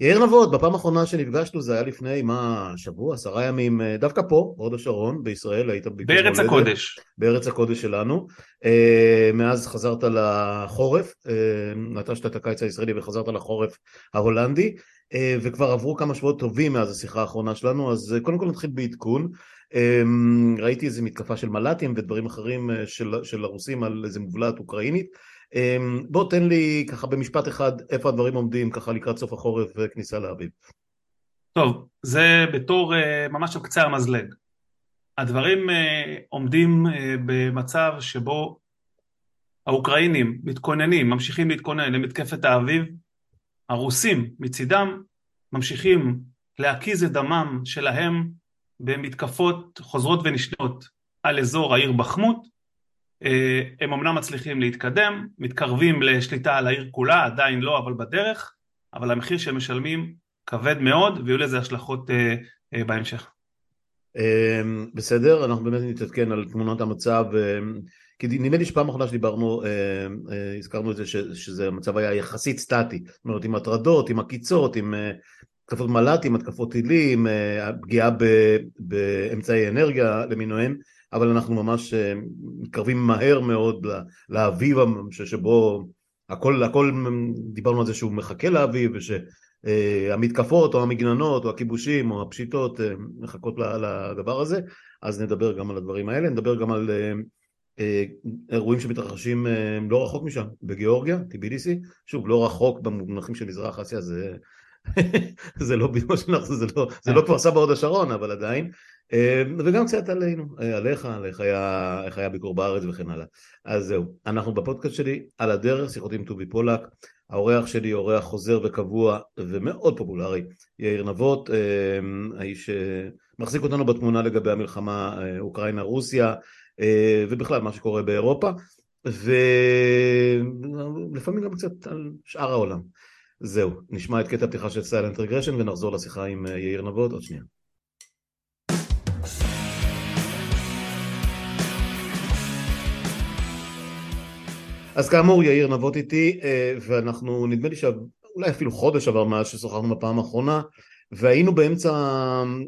יאיר נבות, בפעם האחרונה שנפגשנו זה היה לפני, מה, שבוע, עשרה ימים, אה, דווקא פה, הוד השרון, בישראל, היית בארץ מולדת, הקודש. בארץ הקודש שלנו. אה, מאז חזרת לחורף, אה, נטשת את הקיץ הישראלי וחזרת לחורף ההולנדי, וכבר עברו כמה שבועות טובים מאז השיחה האחרונה שלנו, אז קודם כל נתחיל בעדכון. ראיתי איזה מתקפה של מל"טים ודברים אחרים של, של הרוסים על איזה מובלעת אוקראינית. אמ, בוא תן לי ככה במשפט אחד איפה הדברים עומדים ככה לקראת סוף החורף וכניסה לאביב. טוב, זה בתור אה, ממש על קצה המזלג. הדברים אה, עומדים אה, במצב שבו האוקראינים מתכוננים, ממשיכים להתכונן למתקפת האביב, הרוסים מצידם ממשיכים להקיז את דמם שלהם במתקפות חוזרות ונשנות על אזור העיר בחמות, הם אמנם מצליחים להתקדם, מתקרבים לשליטה על העיר כולה, עדיין לא, אבל בדרך, אבל המחיר שהם משלמים כבד מאוד, ויהיו לזה השלכות אה, אה, בהמשך. בסדר, אנחנו באמת נתעדכן על תמונת המצב, כי נדמה לי שפעם אחרונה שדיברנו, הזכרנו את זה שזה המצב היה יחסית סטטי, זאת אומרת עם הטרדות, עם עקיצות, עם התקפות מל"טים, התקפות טילים, פגיעה באמצעי אנרגיה למיניהם, אבל אנחנו ממש אה, מתקרבים מהר מאוד לאביב שבו הכל, הכל דיברנו על זה שהוא מחכה לאביב ושהמתקפות או המגננות או הכיבושים או הפשיטות אה, מחכות לדבר הזה. אז נדבר גם על הדברים האלה, נדבר גם על אה, אירועים שמתרחשים לא רחוק משם, בגיאורגיה, טיביליסי, שוב לא רחוק במונחים של מזרח אסיה זה זה לא בדיוק שאנחנו, זה לא, זה לא כפר סבא הוד השרון, אבל עדיין. אה, וגם קצת עלינו, אה, עליך, על איך היה, איך היה ביקור בארץ וכן הלאה. אז זהו, אנחנו בפודקאסט שלי על הדרך, שיחות עם טובי פולק, האורח שלי אורח חוזר וקבוע ומאוד פופולרי, יאיר נבות, אה, האיש שמחזיק אותנו בתמונה לגבי המלחמה אוקראינה-רוסיה ובכלל מה שקורה באירופה ולפעמים גם קצת על שאר העולם. זהו, נשמע את קטע הפתיחה של Silent Regression ונחזור לשיחה עם יאיר נבות עוד שנייה. אז כאמור יאיר נבות איתי אה, ואנחנו נדמה לי שאולי אפילו חודש עבר מאז ששוחחנו בפעם האחרונה והיינו באמצע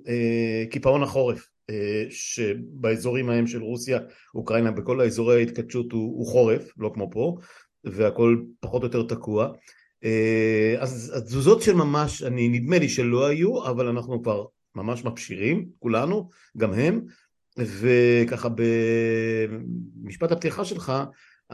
אה, קיפאון החורף אה, שבאזורים ההם של רוסיה, אוקראינה, בכל האזורי ההתכתשות הוא, הוא חורף, לא כמו פה והכל פחות או יותר תקוע. אז התזוזות של ממש, אני נדמה לי שלא היו אבל אנחנו כבר ממש מפשירים כולנו, גם הם וככה במשפט הפתיחה שלך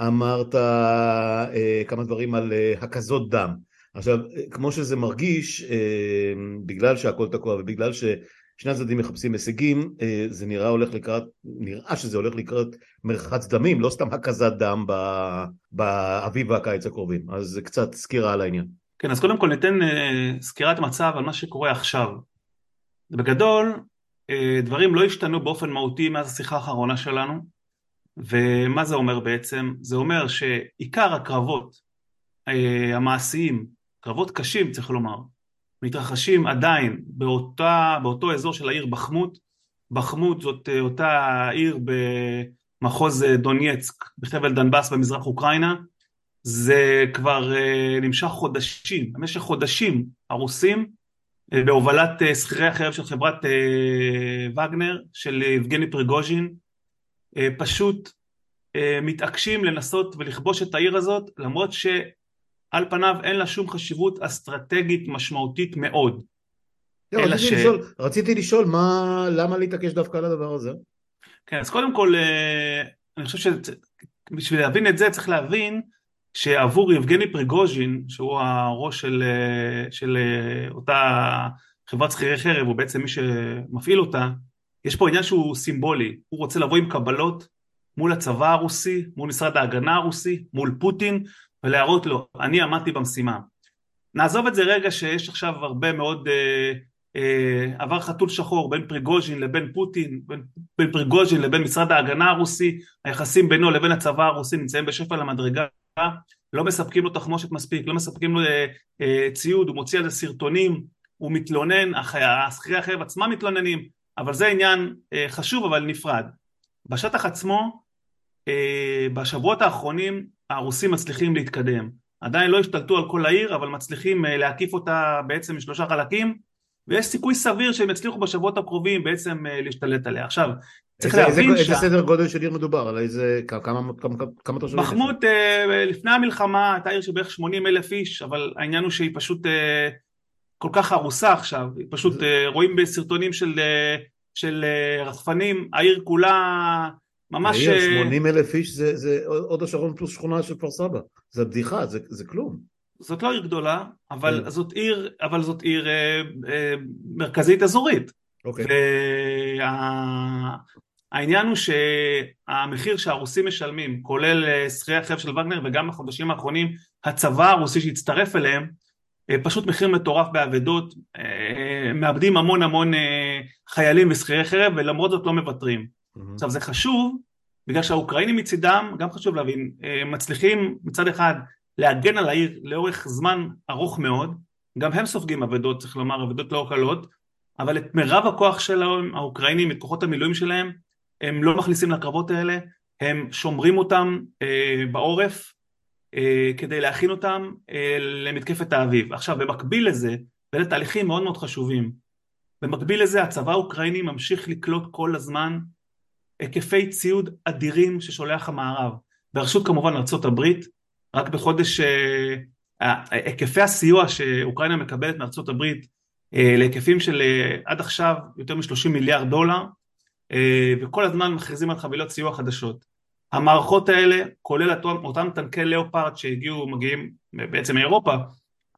אמרת אה, כמה דברים על אה, הקזות דם. עכשיו, כמו שזה מרגיש, אה, בגלל שהכל תקוע ובגלל ששני הצדדים מחפשים הישגים, אה, זה נראה הולך לקראת, נראה שזה הולך לקראת מרחץ דמים, לא סתם הקזת דם באביב והקיץ הקרובים. אז קצת סקירה על העניין. כן, אז קודם כל ניתן אה, סקירת מצב על מה שקורה עכשיו. בגדול, אה, דברים לא השתנו באופן מהותי מאז השיחה האחרונה שלנו. ומה זה אומר בעצם? זה אומר שעיקר הקרבות אה, המעשיים, קרבות קשים צריך לומר, מתרחשים עדיין באותה, באותו אזור של העיר בחמות, בחמות זאת אה, אותה עיר במחוז אה, דונייצק בחבל דנבאס במזרח אוקראינה, זה כבר נמשך חודשים, במשך חודשים הרוסים בהובלת שכירי החרב של חברת וגנר של יבגני פריגוז'ין פשוט אה, מתעקשים לנסות ולכבוש את העיר הזאת למרות שעל פניו אין לה שום חשיבות אסטרטגית משמעותית מאוד. לא, רציתי, ש... לשאול, רציתי לשאול מה, למה להתעקש דווקא על הדבר הזה? כן, אז קודם כל אה, אני חושב שבשביל להבין את זה צריך להבין שעבור יבגני פריגוז'ין שהוא הראש של, של אותה חברת שכירי חרב הוא בעצם מי שמפעיל אותה יש פה עניין שהוא סימבולי, הוא רוצה לבוא עם קבלות מול הצבא הרוסי, מול משרד ההגנה הרוסי, מול פוטין, ולהראות לו, אני עמדתי במשימה. נעזוב את זה רגע שיש עכשיו הרבה מאוד אה, אה, עבר חתול שחור בין פריגוז'ין לבין פוטין, בין, בין פריגוז'ין לבין משרד ההגנה הרוסי, היחסים בינו לבין הצבא הרוסי נמצאים בשפל המדרגה, לא מספקים לו תחמושת מספיק, לא מספקים לו אה, אה, ציוד, הוא מוציא על זה סרטונים, הוא מתלונן, השכירי החרב עצמם מתלוננים, אבל זה עניין אה, חשוב אבל נפרד. בשטח עצמו, אה, בשבועות האחרונים הרוסים מצליחים להתקדם. עדיין לא השתלטו על כל העיר, אבל מצליחים להקיף אותה בעצם משלושה חלקים, ויש סיכוי סביר שהם יצליחו בשבועות הקרובים בעצם להשתלט עליה. עכשיו, צריך איזה, להבין איזה, שה... איזה סדר גודל של עיר מדובר? על איזה, כמה, כמה, כמה תושבים? יש שם? מחמוד אה, לפני המלחמה הייתה עיר של בערך 80 אלף איש, אבל העניין הוא שהיא פשוט אה, כל כך הרוסה עכשיו, פשוט אה, רואים בסרטונים של, אה, של אה, רחפנים, העיר כולה ממש... העיר, אה, 80 אלף איש זה, זה הוד השרון פלוס שכונה של כפר סבא. זה בדיחה, זה, זה כלום. זאת לא עיר גדולה, אבל כן. זאת עיר, אבל זאת עיר אה, אה, מרכזית אזורית. אוקיי. והעניין הוא שהמחיר שהרוסים משלמים, כולל שכירי החרב של וגנר וגם בחודשים האחרונים הצבא הרוסי שהצטרף אליהם, פשוט מחיר מטורף באבדות, אה, מאבדים המון המון אה, חיילים ושכירי חרב ולמרות זאת לא מוותרים. עכשיו זה חשוב בגלל שהאוקראינים מצידם, גם חשוב להבין, אה, מצליחים מצד אחד להגן על העיר לאורך זמן ארוך מאוד, גם הם סופגים אבדות, צריך לומר, אבדות לא קלות, אבל את מירב הכוח שלהם, האוקראינים, את כוחות המילואים שלהם, הם לא מכניסים לקרבות האלה, הם שומרים אותם אה, בעורף אה, כדי להכין אותם אה, למתקפת האביב. עכשיו, במקביל לזה, ואלה תהליכים מאוד מאוד חשובים, במקביל לזה הצבא האוקראיני ממשיך לקלוט כל הזמן היקפי ציוד אדירים ששולח המערב, בראשות כמובן הברית, רק בחודש, אה, אה, היקפי הסיוע שאוקראינה מקבלת הברית אה, להיקפים של אה, עד עכשיו יותר מ-30 מיליארד דולר, אה, וכל הזמן מכריזים על חבילות סיוע חדשות. המערכות האלה, כולל אותם, טנקי לאופרד שהגיעו, מגיעים בעצם מאירופה,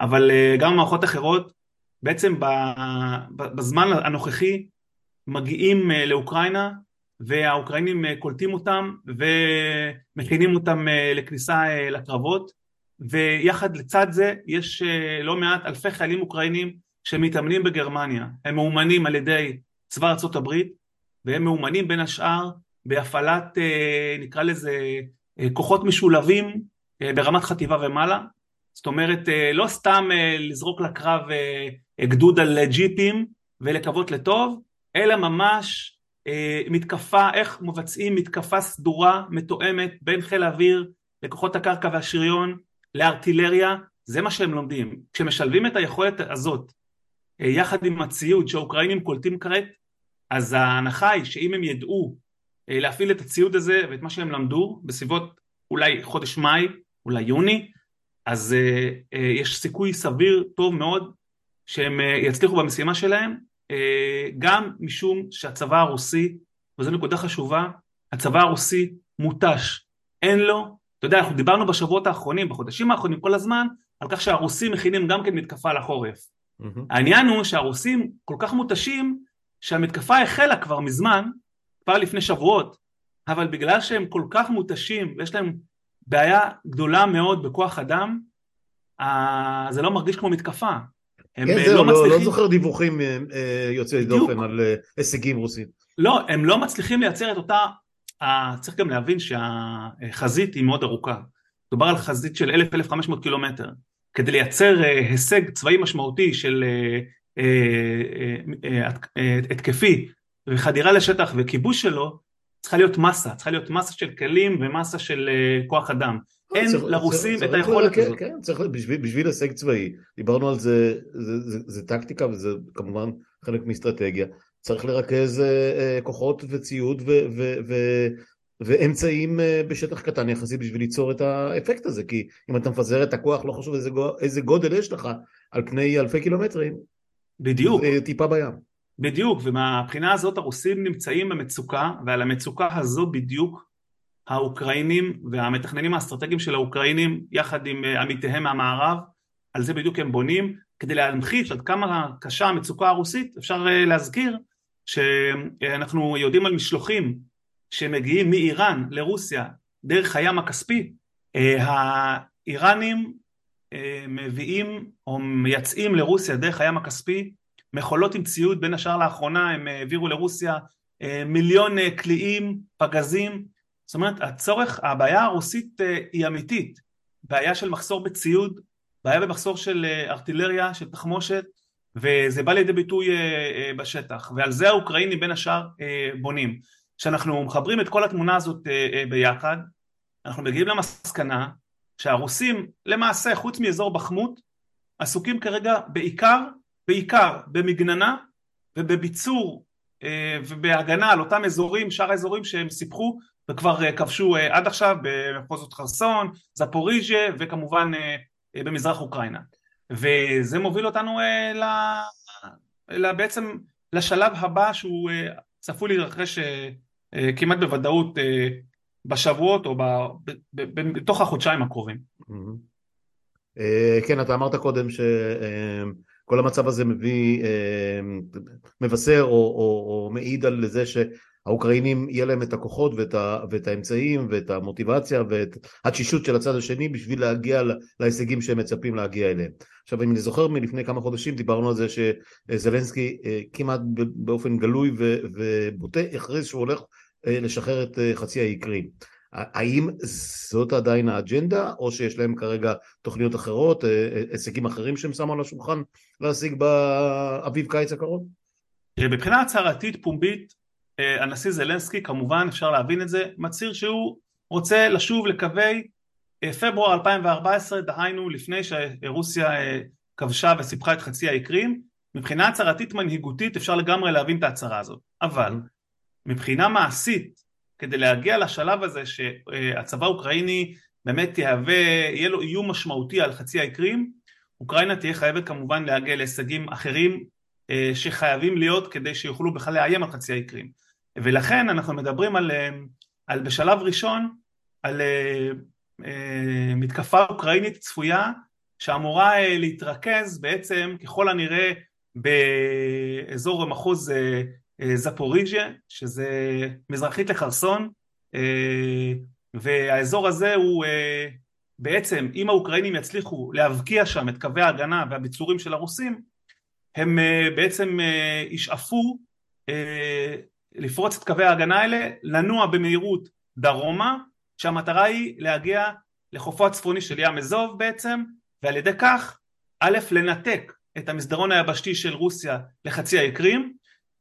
אבל אה, גם מערכות אחרות, בעצם בזמן הנוכחי מגיעים אה, לאוקראינה והאוקראינים אה, קולטים אותם ומכינים אותם לכניסה לקרבות. ויחד לצד זה יש לא מעט אלפי חיילים אוקראינים שמתאמנים בגרמניה, הם מאומנים על ידי צבא ארצות הברית והם מאומנים בין השאר בהפעלת אה, נקרא לזה אה, כוחות משולבים אה, ברמת חטיבה ומעלה, זאת אומרת לא סתם לזרוק לקרב גדוד על ג'יפים ולקוות לטוב, אלא ממש מתקפה, איך מבצעים מתקפה סדורה, מתואמת בין חיל האוויר לכוחות הקרקע והשריון לארטילריה, זה מה שהם לומדים. כשמשלבים את היכולת הזאת יחד עם הציוד שהאוקראינים קולטים כעת, אז ההנחה היא שאם הם ידעו להפעיל את הציוד הזה ואת מה שהם למדו בסביבות אולי חודש מאי, אולי יוני, אז אה, אה, יש סיכוי סביר טוב מאוד שהם אה, יצליחו במשימה שלהם, אה, גם משום שהצבא הרוסי, וזו נקודה חשובה, הצבא הרוסי מותש, אין לו, אתה יודע, אנחנו דיברנו בשבועות האחרונים, בחודשים האחרונים כל הזמן, על כך שהרוסים מכינים גם כן מתקפה לחורף. מהמם. העניין הוא שהרוסים כל כך מותשים שהמתקפה החלה כבר מזמן, כבר לפני שבועות, אבל בגלל שהם כל כך מותשים ויש להם בעיה גדולה מאוד בכוח אדם, אה, זה לא מרגיש כמו מתקפה. הם כן, אה, זהו, לא לא, לא מצליחים, זוכר דיווחים אה, יוצאי. דופן על הישגים רוסים. לא, הם לא מצליחים לייצר את אותה, צריך גם להבין שהחזית היא מאוד ארוכה. מדובר על חזית של 1,000-1,500 קילומטר. כדי לייצר הישג צבאי משמעותי של התקפי וחדירה לשטח וכיבוש שלו, צריכה להיות מסה, צריכה להיות מסה של כלים ומסה של אה, כוח אדם. אין צריך- לרוסים צריך- את היכולת צריך- הזאת. כן, צריך, בשביל, בשביל הישג צבאי, דיברנו על זה, זה, זה, זה טקטיקה וזה כמובן חלק מאסטרטגיה, צריך לרכז אה, אה, כוחות וציוד ו, ו, ו, ואמצעים אה, בשטח קטן יחסית בשביל ליצור את האפקט הזה, כי אם אתה מפזר את הכוח, לא חשוב איזה, איזה גודל יש לך, על פני אלפי קילומטרים, בדיוק. זה טיפה בים. בדיוק, ומהבחינה הזאת הרוסים נמצאים במצוקה, ועל המצוקה הזו בדיוק האוקראינים והמתכננים האסטרטגיים של האוקראינים, יחד עם אה, עמיתיהם מהמערב, על זה בדיוק הם בונים, כדי להמחיש עד כמה קשה המצוקה הרוסית, אפשר אה, להזכיר שאנחנו יודעים על משלוחים שמגיעים מאיראן לרוסיה דרך הים הכספי, אה, האיראנים מביאים או מייצאים לרוסיה דרך הים הכספי מכולות עם ציוד, בין השאר לאחרונה הם העבירו לרוסיה אה, מיליון אה, קליעים, פגזים, זאת אומרת הצורך, הבעיה הרוסית אה, היא אמיתית, בעיה של מחסור בציוד, בעיה במחסור של אה, ארטילריה, של תחמושת, וזה בא לידי ביטוי אה, אה, בשטח, ועל זה האוקראינים בין השאר אה, בונים. כשאנחנו מחברים את כל התמונה הזאת אה, אה, ביחד, אנחנו מגיעים למסקנה שהרוסים למעשה חוץ מאזור בחמות עסוקים כרגע בעיקר, בעיקר במגננה ובביצור אה, ובהגנה על אותם אזורים, שאר האזורים שהם סיפחו וכבר אה, כבשו אה, עד עכשיו במחוזות חרסון, זפוריז'ה וכמובן במזרח אוקראינה. וזה מוביל אותנו ל... ל... בעצם לשלב הבא שהוא צפוי להתרחש כמעט בוודאות בשבועות או בתוך החודשיים הקרובים. כן, אתה אמרת קודם ש... כל המצב הזה מביא, אה, מבשר או, או, או מעיד על זה שהאוקראינים יהיה להם את הכוחות ואת, ה, ואת האמצעים ואת המוטיבציה ואת התשישות של הצד השני בשביל להגיע להישגים שהם מצפים להגיע אליהם. עכשיו אם אני זוכר מלפני כמה חודשים דיברנו על זה שזלנסקי אה, כמעט באופן גלוי ובוטה הכריז שהוא הולך אה, לשחרר את חצי האי קרים. האם זאת עדיין האג'נדה, או שיש להם כרגע תוכניות אחרות, אה, אה, הישגים אחרים שהם שמו על השולחן להשיג באביב קיץ הקרוב? מבחינה הצהרתית פומבית, אה, הנשיא זלנסקי, כמובן אפשר להבין את זה, מצהיר שהוא רוצה לשוב לקווי פברואר 2014, דהיינו לפני שרוסיה כבשה וסיפחה את חצי האי קרים, מבחינה הצהרתית מנהיגותית אפשר לגמרי להבין את ההצהרה הזאת, אבל מבחינה מעשית כדי להגיע לשלב הזה שהצבא האוקראיני באמת יהווה, יהיה לו איום משמעותי על חצי האי קרים, אוקראינה תהיה חייבת כמובן להגיע להישגים אחרים אה, שחייבים להיות כדי שיוכלו בכלל לאיים על חצי האי קרים. ולכן אנחנו מדברים על, אה, על בשלב ראשון על אה, מתקפה אוקראינית צפויה שאמורה להתרכז בעצם ככל הנראה באזור המחוז אה, זפוריג'ה, שזה מזרחית לחרסון, אה, והאזור הזה הוא אה, בעצם, אם האוקראינים יצליחו להבקיע שם את קווי ההגנה והביצורים של הרוסים, הם בעצם ישאפו לפרוץ את קווי ההגנה האלה, לנוע במהירות דרומה, שהמטרה היא להגיע לחופו הצפוני של ים אזוב בעצם, ועל ידי כך, א', לנתק את המסדרון היבשתי של רוסיה לחצי האי קרים,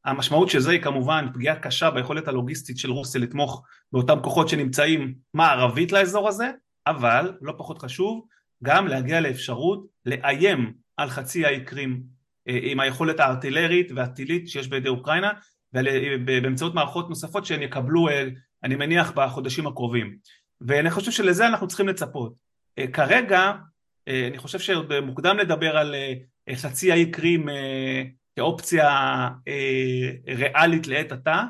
המשמעות של זה היא כמובן פגיעה קשה ביכולת הלוגיסטית של רוסיה לתמוך באותם כוחות שנמצאים מערבית לאזור הזה, אבל לא פחות חשוב גם להגיע לאפשרות לאיים על חצי האי קרים אה, עם היכולת הארטילרית והטילית שיש בידי אוקראינה ובאמצעות מערכות נוספות שהן יקבלו אה, אני מניח בחודשים הקרובים. ואני חושב שלזה אנחנו צריכים לצפות. אה, כרגע אני חושב שעוד מוקדם לדבר על חצי האי קרים כאופציה אה, ריאלית לעת עתה,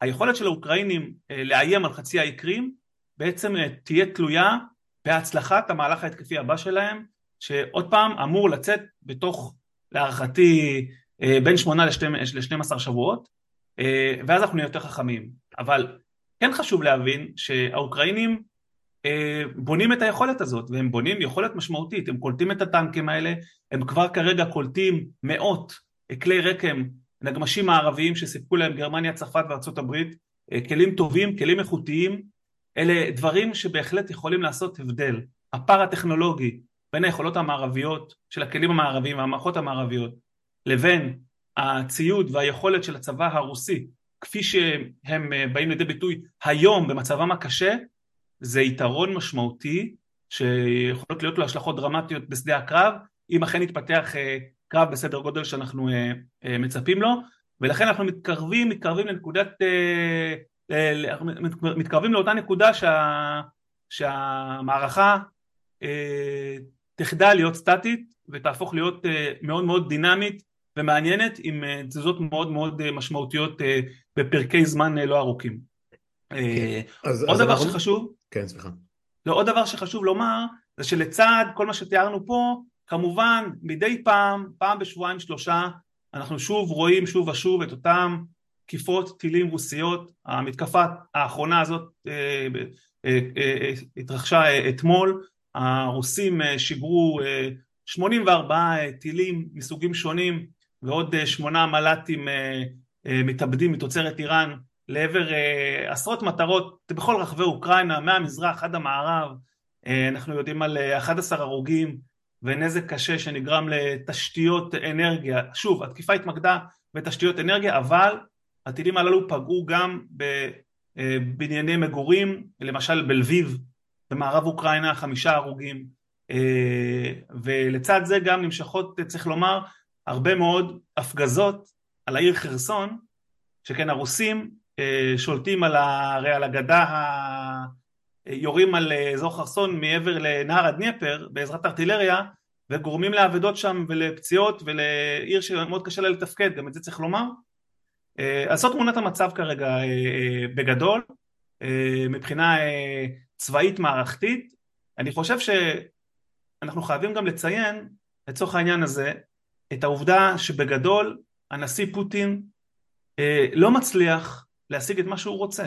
היכולת של האוקראינים אה, לאיים על חצי האי קרים בעצם אה, תהיה תלויה בהצלחת המהלך ההתקפי הבא שלהם, שעוד פעם אמור לצאת בתוך להערכתי בין שמונה לשנים עשר שבועות, ואז אנחנו נהיה יותר חכמים. אבל כן חשוב להבין שהאוקראינים בונים את היכולת הזאת, והם בונים יכולת משמעותית, הם קולטים את הטנקים האלה, הם כבר כרגע קולטים מאות כלי רקם, נגמשים מערביים שסיפקו להם גרמניה, צרפת וארצות הברית, אה, כלים טובים, כלים איכותיים, אלה דברים שבהחלט יכולים לעשות הבדל. הפער הטכנולוגי בין היכולות המערביות של הכלים המערביים והמערכות המערביות לבין הציוד והיכולת של הצבא הרוסי כפי שהם אה, באים לידי ביטוי היום במצבם הקשה זה יתרון משמעותי שיכולות להיות לו השלכות דרמטיות בשדה הקרב אם אכן יתפתח אה, קרב בסדר גודל שאנחנו אה, אה, מצפים לו ולכן אנחנו מתקרבים, מתקרבים לנקודת, אה, מתקרבים לאותה נקודה שה, שהמערכה תחדל להיות סטטית ותהפוך להיות מאוד מאוד דינמית ומעניינת עם תזוזות מאוד מאוד משמעותיות בפרקי זמן לא ארוכים. כן. אז, עוד אז דבר אנחנו... שחשוב, כן סליחה, לא, עוד דבר שחשוב לומר זה שלצד כל מה שתיארנו פה כמובן מדי פעם, פעם בשבועיים שלושה, אנחנו שוב רואים שוב ושוב את אותם תקיפות טילים רוסיות, המתקפה האחרונה הזאת אה, אה, אה, התרחשה אתמול, הרוסים שיגרו 84 טילים מסוגים שונים ועוד שמונה מל"טים מתאבדים מתוצרת איראן לעבר עשרות מטרות בכל רחבי אוקראינה, מהמזרח עד המערב, אנחנו יודעים על 11 הרוגים ונזק קשה שנגרם לתשתיות אנרגיה. שוב, התקיפה התמקדה בתשתיות אנרגיה, אבל הטילים הללו פגעו גם בבנייני מגורים, למשל בלביב במערב אוקראינה חמישה הרוגים ולצד זה גם נמשכות צריך לומר הרבה מאוד הפגזות על העיר חרסון שכן הרוסים שולטים על, הרי על הגדה. יורים על אזור חרסון מעבר לנהר הדניפר בעזרת ארטילריה וגורמים לאבדות שם ולפציעות ולעיר שמאוד קשה לה לתפקד, גם את זה צריך לומר. אז זאת תמונת המצב כרגע בגדול, מבחינה צבאית מערכתית. אני חושב שאנחנו חייבים גם לציין לצורך העניין הזה את העובדה שבגדול הנשיא פוטין לא מצליח להשיג את מה שהוא רוצה.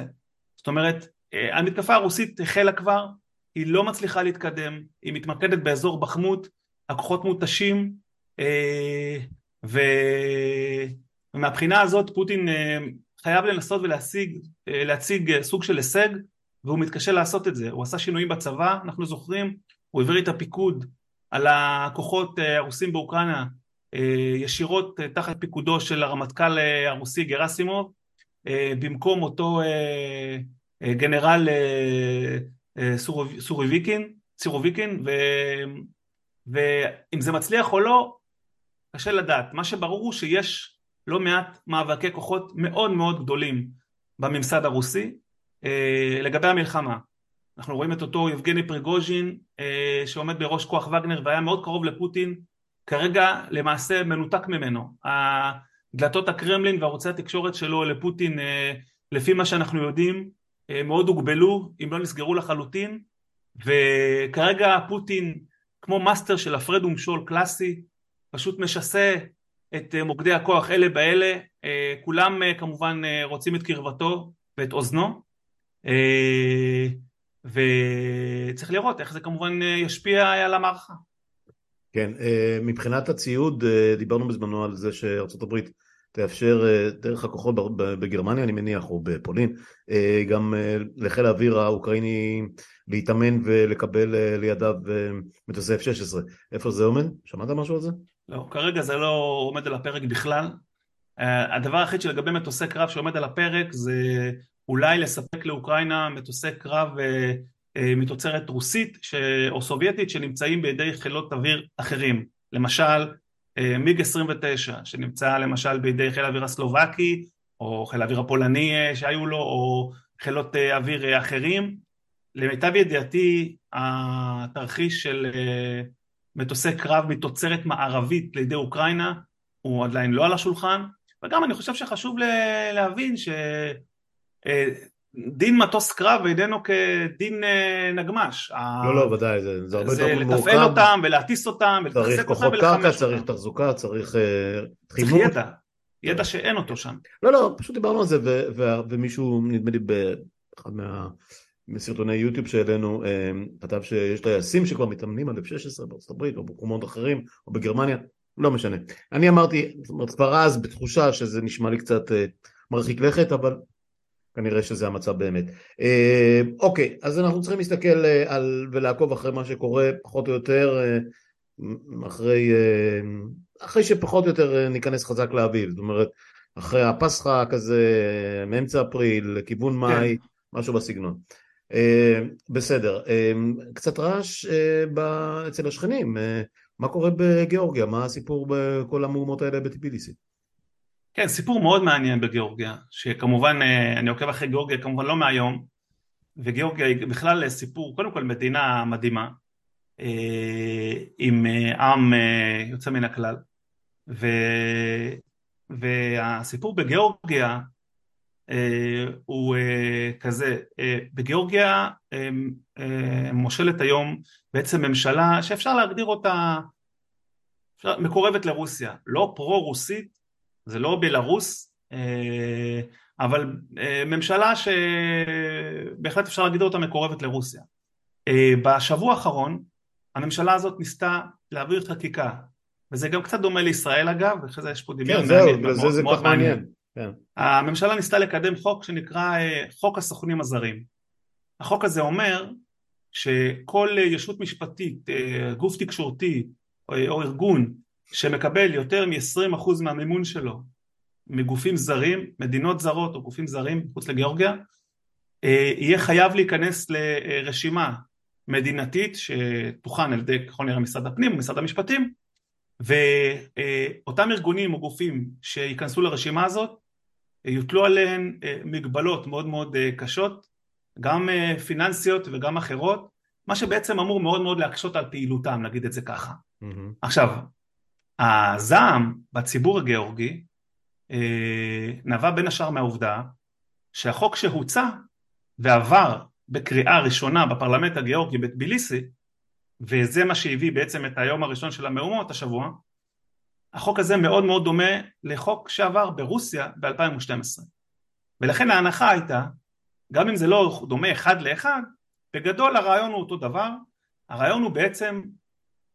זאת אומרת, המתקפה הרוסית החלה כבר, היא לא מצליחה להתקדם, היא מתמקדת באזור בחמות, הכוחות מותשים, ומהבחינה הזאת פוטין חייב לנסות ולהשיג, להציג סוג של הישג, והוא מתקשה לעשות את זה. הוא עשה שינויים בצבא, אנחנו זוכרים, הוא העביר את הפיקוד על הכוחות הרוסים באוקראינה ישירות תחת פיקודו של הרמטכ"ל הרוסי גרסימוב, במקום אותו גנרל סורווויקין, סירוביקין, ואם זה מצליח או לא, קשה לדעת. מה שברור הוא שיש לא מעט מאבקי כוחות מאוד מאוד גדולים בממסד הרוסי לגבי המלחמה. אנחנו רואים את אותו יבגני פריגוז'ין שעומד בראש כוח וגנר והיה מאוד קרוב לפוטין, כרגע למעשה מנותק ממנו. דלתות הקרמלין וערוצי התקשורת שלו לפוטין לפי מה שאנחנו יודעים מאוד הוגבלו אם לא נסגרו לחלוטין וכרגע פוטין כמו מאסטר של הפרד ומשול קלאסי פשוט משסה את מוקדי הכוח אלה באלה. כולם כמובן רוצים את קרבתו ואת אוזנו. וצריך לראות איך זה כמובן ישפיע על המערכה. כן, מבחינת הציוד דיברנו בזמנו על זה שארצות הברית תאפשר דרך הכוחות בגרמניה אני מניח או בפולין גם לחיל האוויר האוקראיני להתאמן ולקבל לידיו מטוסי F-16 איפה זה עומד? שמעת משהו על זה? לא, כרגע זה לא עומד על הפרק בכלל הדבר היחיד שלגבי מטוסי קרב שעומד על הפרק זה אולי לספק לאוקראינה מטוסי קרב מתוצרת רוסית או סובייטית שנמצאים בידי חילות אוויר אחרים למשל מיג 29 שנמצא למשל בידי חיל האוויר הסלובקי או חיל האוויר הפולני שהיו לו או חילות אוויר אחרים. למיטב ידיעתי התרחיש של מטוסי קרב מתוצרת מערבית לידי אוקראינה הוא עדיין לא על השולחן. וגם אני חושב שחשוב להבין ש דין מטוס קרב איננו כדין נגמ"ש. לא, לא, ודאי, זה, זה הרבה יותר מורכב. זה לתפעל אותם ולהטיס אותם צריך כוחות קרקע, צריך תחזוקה, צריך חימום. ידע, ידע שאין אותו שם. לא, לא, פשוט דיברנו על זה ומישהו, נדמה לי באחד מה... מסרטוני יוטיוב שהעלינו כתב שיש טייסים שכבר מתאמנים על F-16 בארצות הברית או במקומות אחרים או בגרמניה, לא משנה. אני אמרתי, זאת אומרת כבר אז בתחושה שזה נשמע לי קצת מרחיק לכת אבל כנראה שזה המצב באמת. אוקיי, אז אנחנו צריכים להסתכל על ולעקוב אחרי מה שקורה פחות או יותר אחרי, אחרי שפחות או יותר ניכנס חזק לאביב, זאת אומרת אחרי הפסחא כזה מאמצע אפריל לכיוון כן. מאי, כן. משהו בסגנון. בסדר, קצת רעש אצל השכנים, מה קורה בגיאורגיה? מה הסיפור בכל המהומות האלה בטיביליסי? כן, סיפור מאוד מעניין בגיאורגיה, שכמובן אני עוקב אחרי גיאורגיה כמובן לא מהיום, וגיאורגיה היא בכלל סיפור, קודם כל מדינה מדהימה, עם עם יוצא מן הכלל, ו... והסיפור בגיאורגיה הוא כזה, בגיאורגיה מושלת היום בעצם ממשלה שאפשר להגדיר אותה מקורבת לרוסיה, לא פרו-רוסית, זה לא בלרוס, אבל ממשלה שבהחלט אפשר להגיד אותה מקורבת לרוסיה. בשבוע האחרון הממשלה הזאת ניסתה להעביר חקיקה, וזה גם קצת דומה לישראל אגב, ואחרי זה יש פה דמיון כן, מעניין, זהו, זה, זה מאוד מעניין. מעניין. כן. הממשלה ניסתה לקדם חוק שנקרא חוק הסוכנים הזרים. החוק הזה אומר שכל ישות משפטית, גוף תקשורתי או ארגון שמקבל יותר מ-20% מהמימון שלו מגופים זרים, מדינות זרות או גופים זרים מחוץ לגיאורגיה, יהיה חייב להיכנס לרשימה מדינתית שתוכן על ידי ככל נראה משרד הפנים ומשרד המשפטים ואותם ארגונים או גופים שייכנסו לרשימה הזאת יוטלו עליהן מגבלות מאוד מאוד קשות גם פיננסיות וגם אחרות מה שבעצם אמור מאוד מאוד להקשות על פעילותם נגיד את זה ככה mm-hmm. עכשיו הזעם בציבור הגיאורגי נבע בין השאר מהעובדה שהחוק שהוצע ועבר בקריאה ראשונה בפרלמנט הגיאורגי בטביליסי וזה מה שהביא בעצם את היום הראשון של המהומות השבוע החוק הזה מאוד מאוד דומה לחוק שעבר ברוסיה ב-2012 ולכן ההנחה הייתה גם אם זה לא דומה אחד לאחד בגדול הרעיון הוא אותו דבר הרעיון הוא בעצם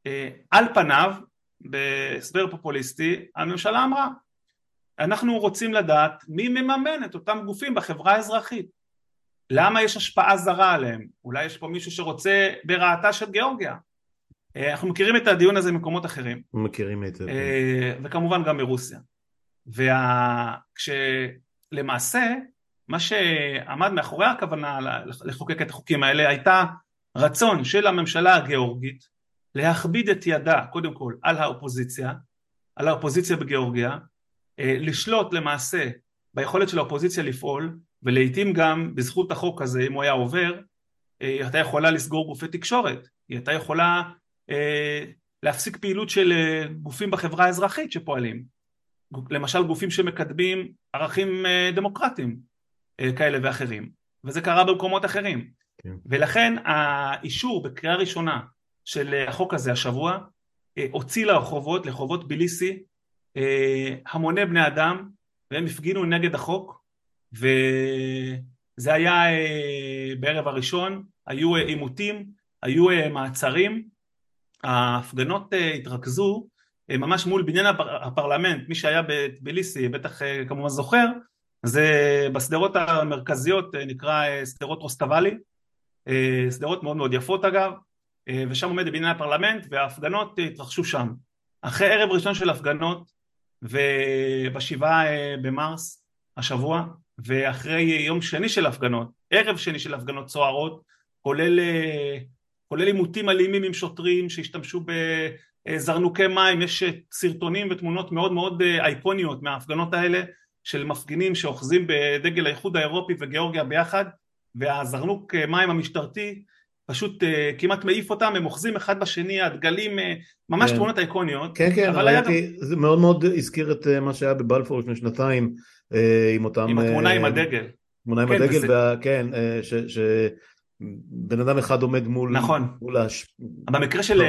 אה, על פניו בהסבר פופוליסטי הממשלה אמרה אנחנו רוצים לדעת מי מממן את אותם גופים בחברה האזרחית למה יש השפעה זרה עליהם? אולי יש פה מישהו שרוצה ברעתה של גיאורגיה. אה, אנחנו מכירים את הדיון הזה ממקומות אחרים. מכירים את זה. אה, וכמובן גם מרוסיה. וכשלמעשה מה שעמד מאחורי הכוונה לחוקק את החוקים האלה הייתה רצון של הממשלה הגיאורגית להכביד את ידה קודם כל על האופוזיציה, על האופוזיציה בגיאורגיה, אה, לשלוט למעשה ביכולת של האופוזיציה לפעול ולעיתים גם בזכות החוק הזה אם הוא היה עובר היא הייתה יכולה לסגור גופי תקשורת, היא הייתה יכולה אה, להפסיק פעילות של אה, גופים בחברה האזרחית שפועלים, למשל גופים שמקדמים ערכים אה, דמוקרטיים כאלה ואחרים, וזה קרה במקומות אחרים, כן. ולכן האישור בקריאה ראשונה של החוק הזה השבוע הוציא לרחובות, לרחובות ביליסי, המוני בני אדם והם הפגינו נגד החוק וזה היה אה, בערב הראשון, היו אה, עימותים, היו אה, מעצרים, ההפגנות התרכזו ממש מול בניין הפרלמנט, מי שהיה בטביליסי בטח כמובן זוכר, זה בשדרות המרכזיות נקרא שדרות רוסטוואלי, שדרות מאוד מאוד יפות אגב, ושם עומד בניין הפרלמנט וההפגנות התרחשו שם. אחרי ערב ראשון של הפגנות ובשבעה במרס השבוע ואחרי יום שני של הפגנות, ערב שני של הפגנות סוערות, כולל, אה, כולל עימותים אלימים עם שוטרים שהשתמשו בזרנוקי מים, יש סרטונים ותמונות מאוד מאוד אה, אייקוניות מההפגנות האלה של מפגינים שאוחזים בדגל האיחוד האירופי וגיאורגיה ביחד והזרנוק אה, מים המשטרתי פשוט uh, כמעט מעיף אותם, הם אוחזים אחד בשני, הדגלים, uh, ממש כן. תמונות אייקוניות. כן, כן, ראיתי, גם... זה מאוד מאוד הזכיר את uh, מה שהיה בבלפור לפני שנתיים, uh, עם אותם... עם התמונה uh, עם הדגל. תמונה עם כן, הדגל, וזה... וה, כן, uh, ש... ש... בן אדם אחד עומד מול... נכון. מול הש... במקרה של...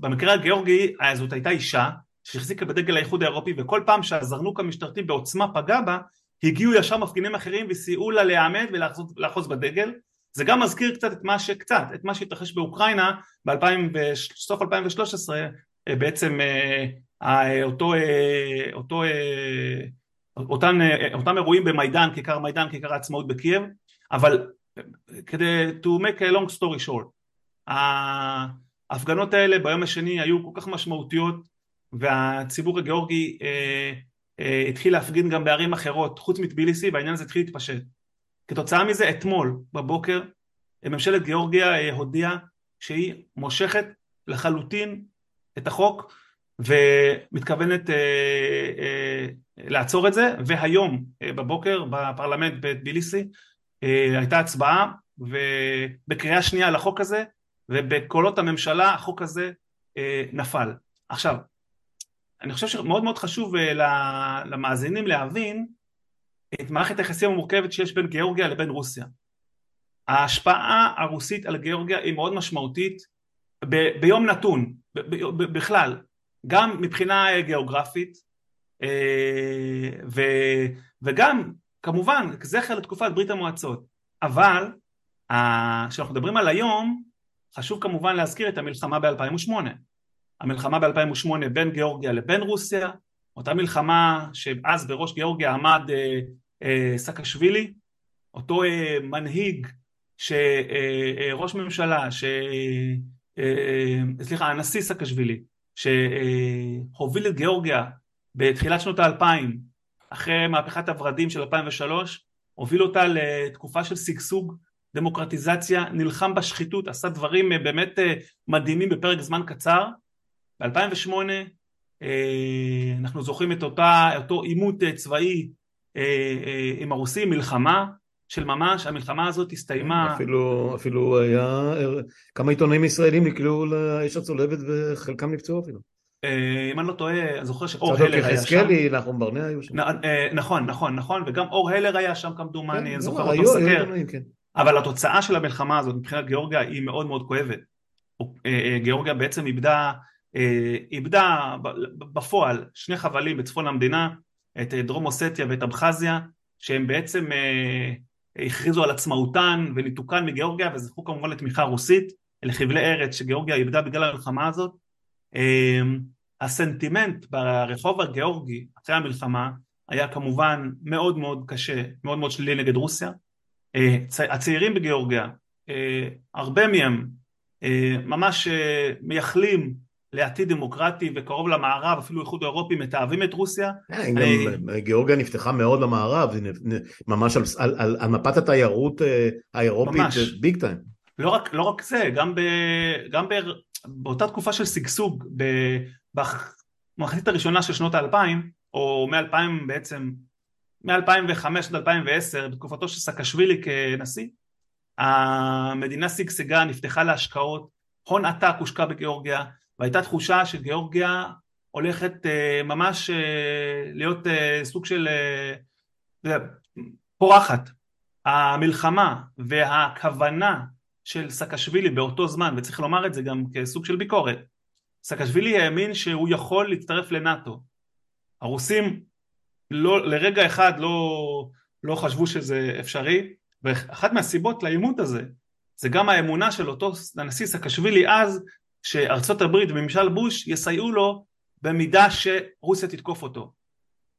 במקרה הגיאורגי, זאת הייתה אישה שהחזיקה בדגל האיחוד האירופי, וכל פעם שהזרנוק המשטרתי בעוצמה פגע בה, הגיעו ישר מפגינים אחרים וסייעו לה להיעמד ולאחוז בדגל. זה גם מזכיר קצת את מה שקצת, את מה שהתרחש באוקראינה בסוף 2013 אה, בעצם אה, אה, אותו, אותו, אותן, אותם אירועים במיידן, כיכר מיידן, כיכר העצמאות בקייב, אבל כדי to make a long story short, ההפגנות האלה ביום השני היו כל כך משמעותיות והציבור הגיאורגי התחיל להפגין גם בערים אחרות חוץ מטביליסי והעניין הזה התחיל להתפשט כתוצאה מזה אתמול בבוקר ממשלת גיאורגיה אה, הודיעה שהיא מושכת לחלוטין את החוק ומתכוונת אה, אה, לעצור את זה והיום בבוקר בפרלמנט בטביליסי הייתה הצבעה ובקריאה שנייה לחוק הזה ובקולות הממשלה החוק הזה נפל. עכשיו אני חושב שמאוד מאוד חשוב למאזינים להבין את מערכת היחסים המורכבת שיש בין גיאורגיה לבין רוסיה. ההשפעה הרוסית על גיאורגיה היא מאוד משמעותית ב- ביום נתון, ב- ב- בכלל, גם מבחינה גיאוגרפית אה, ו- וגם כמובן זכר לתקופת ברית המועצות, אבל כשאנחנו מדברים על היום חשוב כמובן להזכיר את המלחמה ב-2008 המלחמה ב-2008 בין גיאורגיה לבין רוסיה אותה מלחמה שאז בראש גיאורגיה עמד אה, אה, סאקשווילי, אותו אה, מנהיג, ש, ראש ממשלה, ש, סליחה, הנשיא סאקשווילי, שהוביל את גיאורגיה בתחילת שנות האלפיים, אחרי מהפכת הורדים של 2003, הוביל אותה לתקופה של שגשוג דמוקרטיזציה, נלחם בשחיתות, עשה דברים באמת מדהימים בפרק זמן קצר. ב-2008 אנחנו זוכרים את אותה, אותו עימות צבאי עם הרוסים, מלחמה של ממש, המלחמה הזאת הסתיימה... אפילו, אפילו היה, כמה עיתונאים ישראלים נקלעו לאש הצולבת וחלקם נפצעו אפילו. אם אני לא טועה, אני זוכר שאור הלר היה שם. צדוק יחזקאלי, נחום ברנע היו שם. נכון, נכון, נכון, וגם אור הלר היה שם כמדומני, אני זוכר אותו סקר. אבל התוצאה של המלחמה הזאת מבחינת גיאורגיה היא מאוד מאוד כואבת. גיאורגיה בעצם איבדה, איבדה בפועל שני חבלים בצפון המדינה, את דרום אוסטיה ואת אבחזיה, שהם בעצם הכריזו על עצמאותן וניתוקן מגיאורגיה וזכו כמובן לתמיכה רוסית, אלה חבלי ארץ שגיאורגיה איבדה בגלל המלחמה הזאת. הסנטימנט ברחוב הגיאורגי אחרי המלחמה היה כמובן מאוד מאוד קשה, מאוד מאוד שלילי נגד רוסיה. הצעירים בגיאורגיה, הרבה מהם ממש מייחלים לעתיד דמוקרטי וקרוב למערב, אפילו איחוד אירופי מתעבים את רוסיה. גם גיאורגיה נפתחה מאוד למערב, ממש על מפת התיירות האירופית, ביג טיים. לא רק, לא רק זה, גם, באותה תקופה של שגשוג, במחצית הראשונה של שנות האלפיים, או מ-2000 בעצם, מ-2005 עד 2010, בתקופתו של סקשווילי כנשיא, המדינה שגשגה, נפתחה להשקעות, הון עתק הושקע בגיאורגיה, והייתה תחושה שגיאורגיה הולכת uh, ממש uh, להיות אה, סוג של פורחת. המלחמה והכוונה של סאקשווילי באותו זמן, וצריך לומר את זה גם כסוג של ביקורת, סאקשווילי האמין שהוא יכול להצטרף לנאטו. הרוסים לא, לרגע אחד לא, לא חשבו שזה אפשרי, ואחת מהסיבות לעימות הזה זה גם האמונה של אותו הנשיא סאקשווילי אז שארצות הברית וממשל בוש יסייעו לו במידה שרוסיה תתקוף אותו.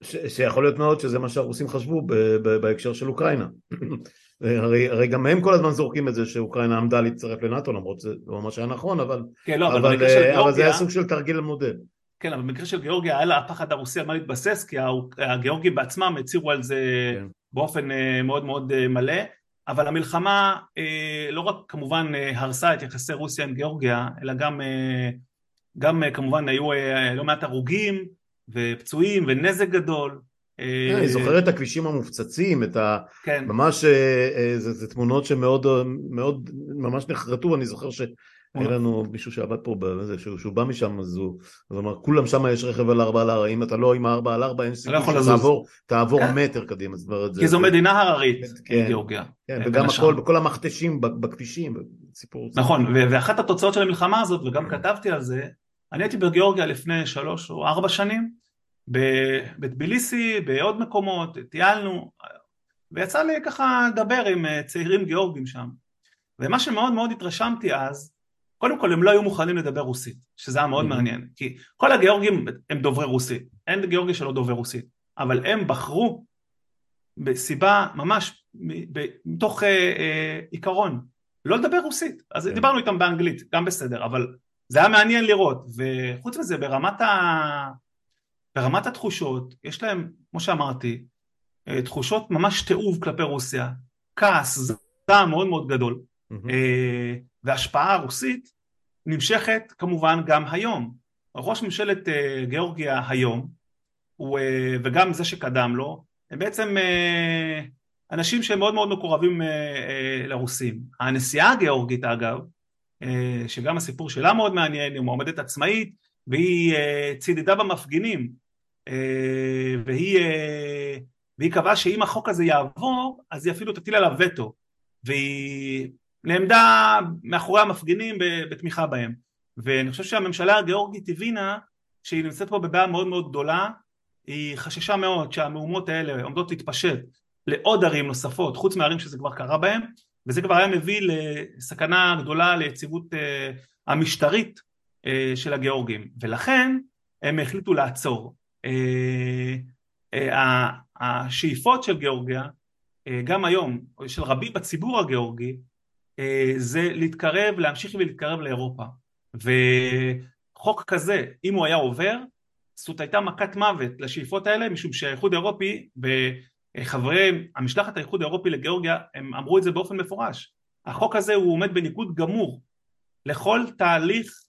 ש- שיכול להיות מאוד שזה מה שהרוסים חשבו ב- ב- בהקשר של אוקראינה. הרי, הרי גם הם כל הזמן זורקים את זה שאוקראינה עמדה להצטרף לנאטו למרות שזה לא ממש היה נכון אבל, כן, לא, אבל, אבל, אבל, אבל זה היה סוג של תרגיל מודל. כן אבל במקרה של גיאורגיה היה לה הפחד הרוסי על מה להתבסס כי הגיאורגים בעצמם הצהירו על זה כן. באופן מאוד מאוד מלא אבל המלחמה לא רק כמובן הרסה את יחסי רוסיה עם גיאורגיה אלא גם, גם כמובן היו לא מעט הרוגים ופצועים ונזק גדול אני זוכר את הכבישים המופצצים, את ה... כן. ממש, זה, זה תמונות שמאוד, מאוד, ממש נחרטו, אני זוכר שהיה לנו מישהו שעבד פה, בזה, שהוא, שהוא בא משם, אז הוא, אז הוא אמר, כולם שם יש רכב על ארבע על ארבע, אם אתה לא עם הארבע על ארבע, אין סיכוי שתעבור, תעבור כן. מטר קדימה, זאת אומרת, כי זו מדינה הררית, כן, גיאורגיה. כן, וגם הכל, בכל המכתשים בכבישים, סיפור. נכון, ואחת התוצאות של המלחמה הזאת, וגם כתבתי על זה, אני הייתי בגיאורגיה לפני שלוש או ארבע שנים, בטביליסי, בעוד מקומות, טיילנו, ויצא לי ככה לדבר עם צעירים גיאורגים שם. ומה שמאוד מאוד התרשמתי אז, קודם כל הם לא היו מוכנים לדבר רוסית, שזה היה מאוד מעניין, כי כל הגיאורגים הם דוברי רוסית, אין גיאורגי שלא דובר רוסית, אבל הם בחרו בסיבה ממש מתוך אה, אה, עיקרון, לא לדבר רוסית, אז כן. דיברנו איתם באנגלית, גם בסדר, אבל זה היה מעניין לראות, וחוץ מזה ברמת ה... ברמת התחושות, יש להם, כמו שאמרתי, תחושות ממש תיעוב כלפי רוסיה, כעס, זעם מאוד מאוד גדול, mm-hmm. וההשפעה הרוסית נמשכת כמובן גם היום. ראש ממשלת גיאורגיה היום, הוא, וגם זה שקדם לו, הם בעצם אנשים שהם מאוד מאוד מקורבים לרוסים. הנשיאה הגיאורגית אגב, שגם הסיפור שלה מאוד מעניין, היא מועמדת עצמאית, והיא צידדה במפגינים אה, והיא, אה, והיא קבעה שאם החוק הזה יעבור אז היא אפילו תטיל עליו וטו והיא נעמדה מאחורי המפגינים בתמיכה בהם. ואני חושב שהממשלה הגיאורגית הבינה שהיא נמצאת פה בבעיה מאוד מאוד גדולה. היא חששה מאוד שהמהומות האלה עומדות להתפשט לעוד ערים נוספות חוץ מהערים שזה כבר קרה בהם וזה כבר היה מביא לסכנה גדולה ליציבות אה, המשטרית של הגיאורגים ולכן הם החליטו לעצור. אה, אה, השאיפות של גיאורגיה גם היום, של רבים בציבור הגיאורגי, זה להתקרב, להמשיך ולהתקרב לאירופה. וחוק כזה, אם הוא היה עובר, זאת הייתה מכת מוות לשאיפות האלה, משום שהאיחוד האירופי וחברי המשלחת האיחוד האירופי לגיאורגיה, הם אמרו את זה באופן מפורש. החוק הזה הוא עומד בניגוד גמור לכל תהליך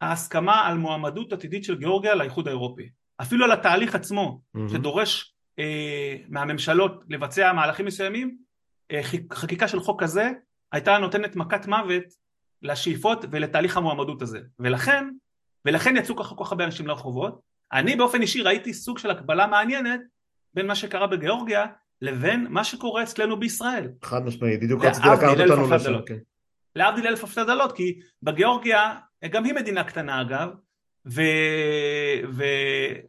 ההסכמה על מועמדות עתידית של גיאורגיה לאיחוד האירופי. אפילו על התהליך עצמו, mm-hmm. שדורש אה, מהממשלות לבצע מהלכים מסוימים, אה, חקיקה של חוק כזה הייתה נותנת מכת מוות לשאיפות ולתהליך המועמדות הזה. ולכן, ולכן יצאו ככה כל כך הרבה אנשים לרחובות. אני באופן אישי ראיתי סוג של הקבלה מעניינת בין מה שקרה בגיאורגיה לבין מה שקורה אצלנו בישראל. חד משמעית, בדיוק רציתי לקחת אותנו לשם. כן. להבדיל אלף הבדלות, כי בגיאורגיה, גם היא מדינה קטנה אגב,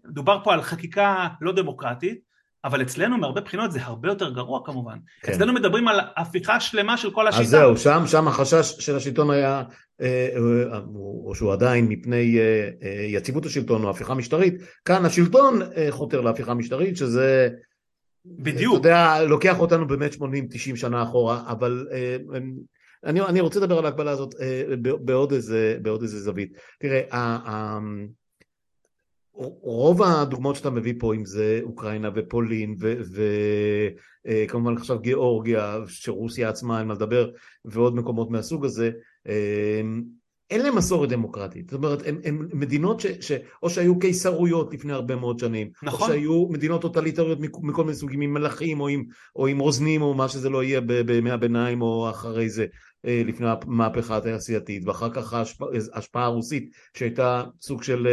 ודובר פה על חקיקה לא דמוקרטית, אבל אצלנו מהרבה בחינות זה הרבה יותר גרוע כמובן. כן. אצלנו מדברים על הפיכה שלמה של כל השיטה. אז זהו, שם, שם החשש של השלטון היה, אה, אה, או שהוא עדיין מפני אה, יציבות השלטון או הפיכה משטרית, כאן השלטון חותר להפיכה משטרית, שזה... בדיוק. אתה יודע, לוקח אותנו באמת 80-90 שנה אחורה, אבל אני, אני רוצה לדבר על ההקבלה הזאת בעוד איזה, בעוד איזה זווית. תראה, רוב הדוגמאות שאתה מביא פה, אם זה אוקראינה ופולין וכמובן אה, עכשיו גיאורגיה, שרוסיה עצמה, אין מה לדבר, ועוד מקומות מהסוג הזה, אה, אין להם מסורת דמוקרטית. זאת אומרת, הן מדינות ש, ש, או שהיו קיסרויות לפני הרבה מאוד שנים, נכון. או שהיו מדינות טוטליטריות מכל מיני סוגים, עם מלכים או עם, או עם רוזנים או מה שזה לא יהיה בימי הביניים או אחרי זה, אה, לפני המהפכה התעשייתית, ואחר כך ההשפעה הרוסית שהייתה סוג של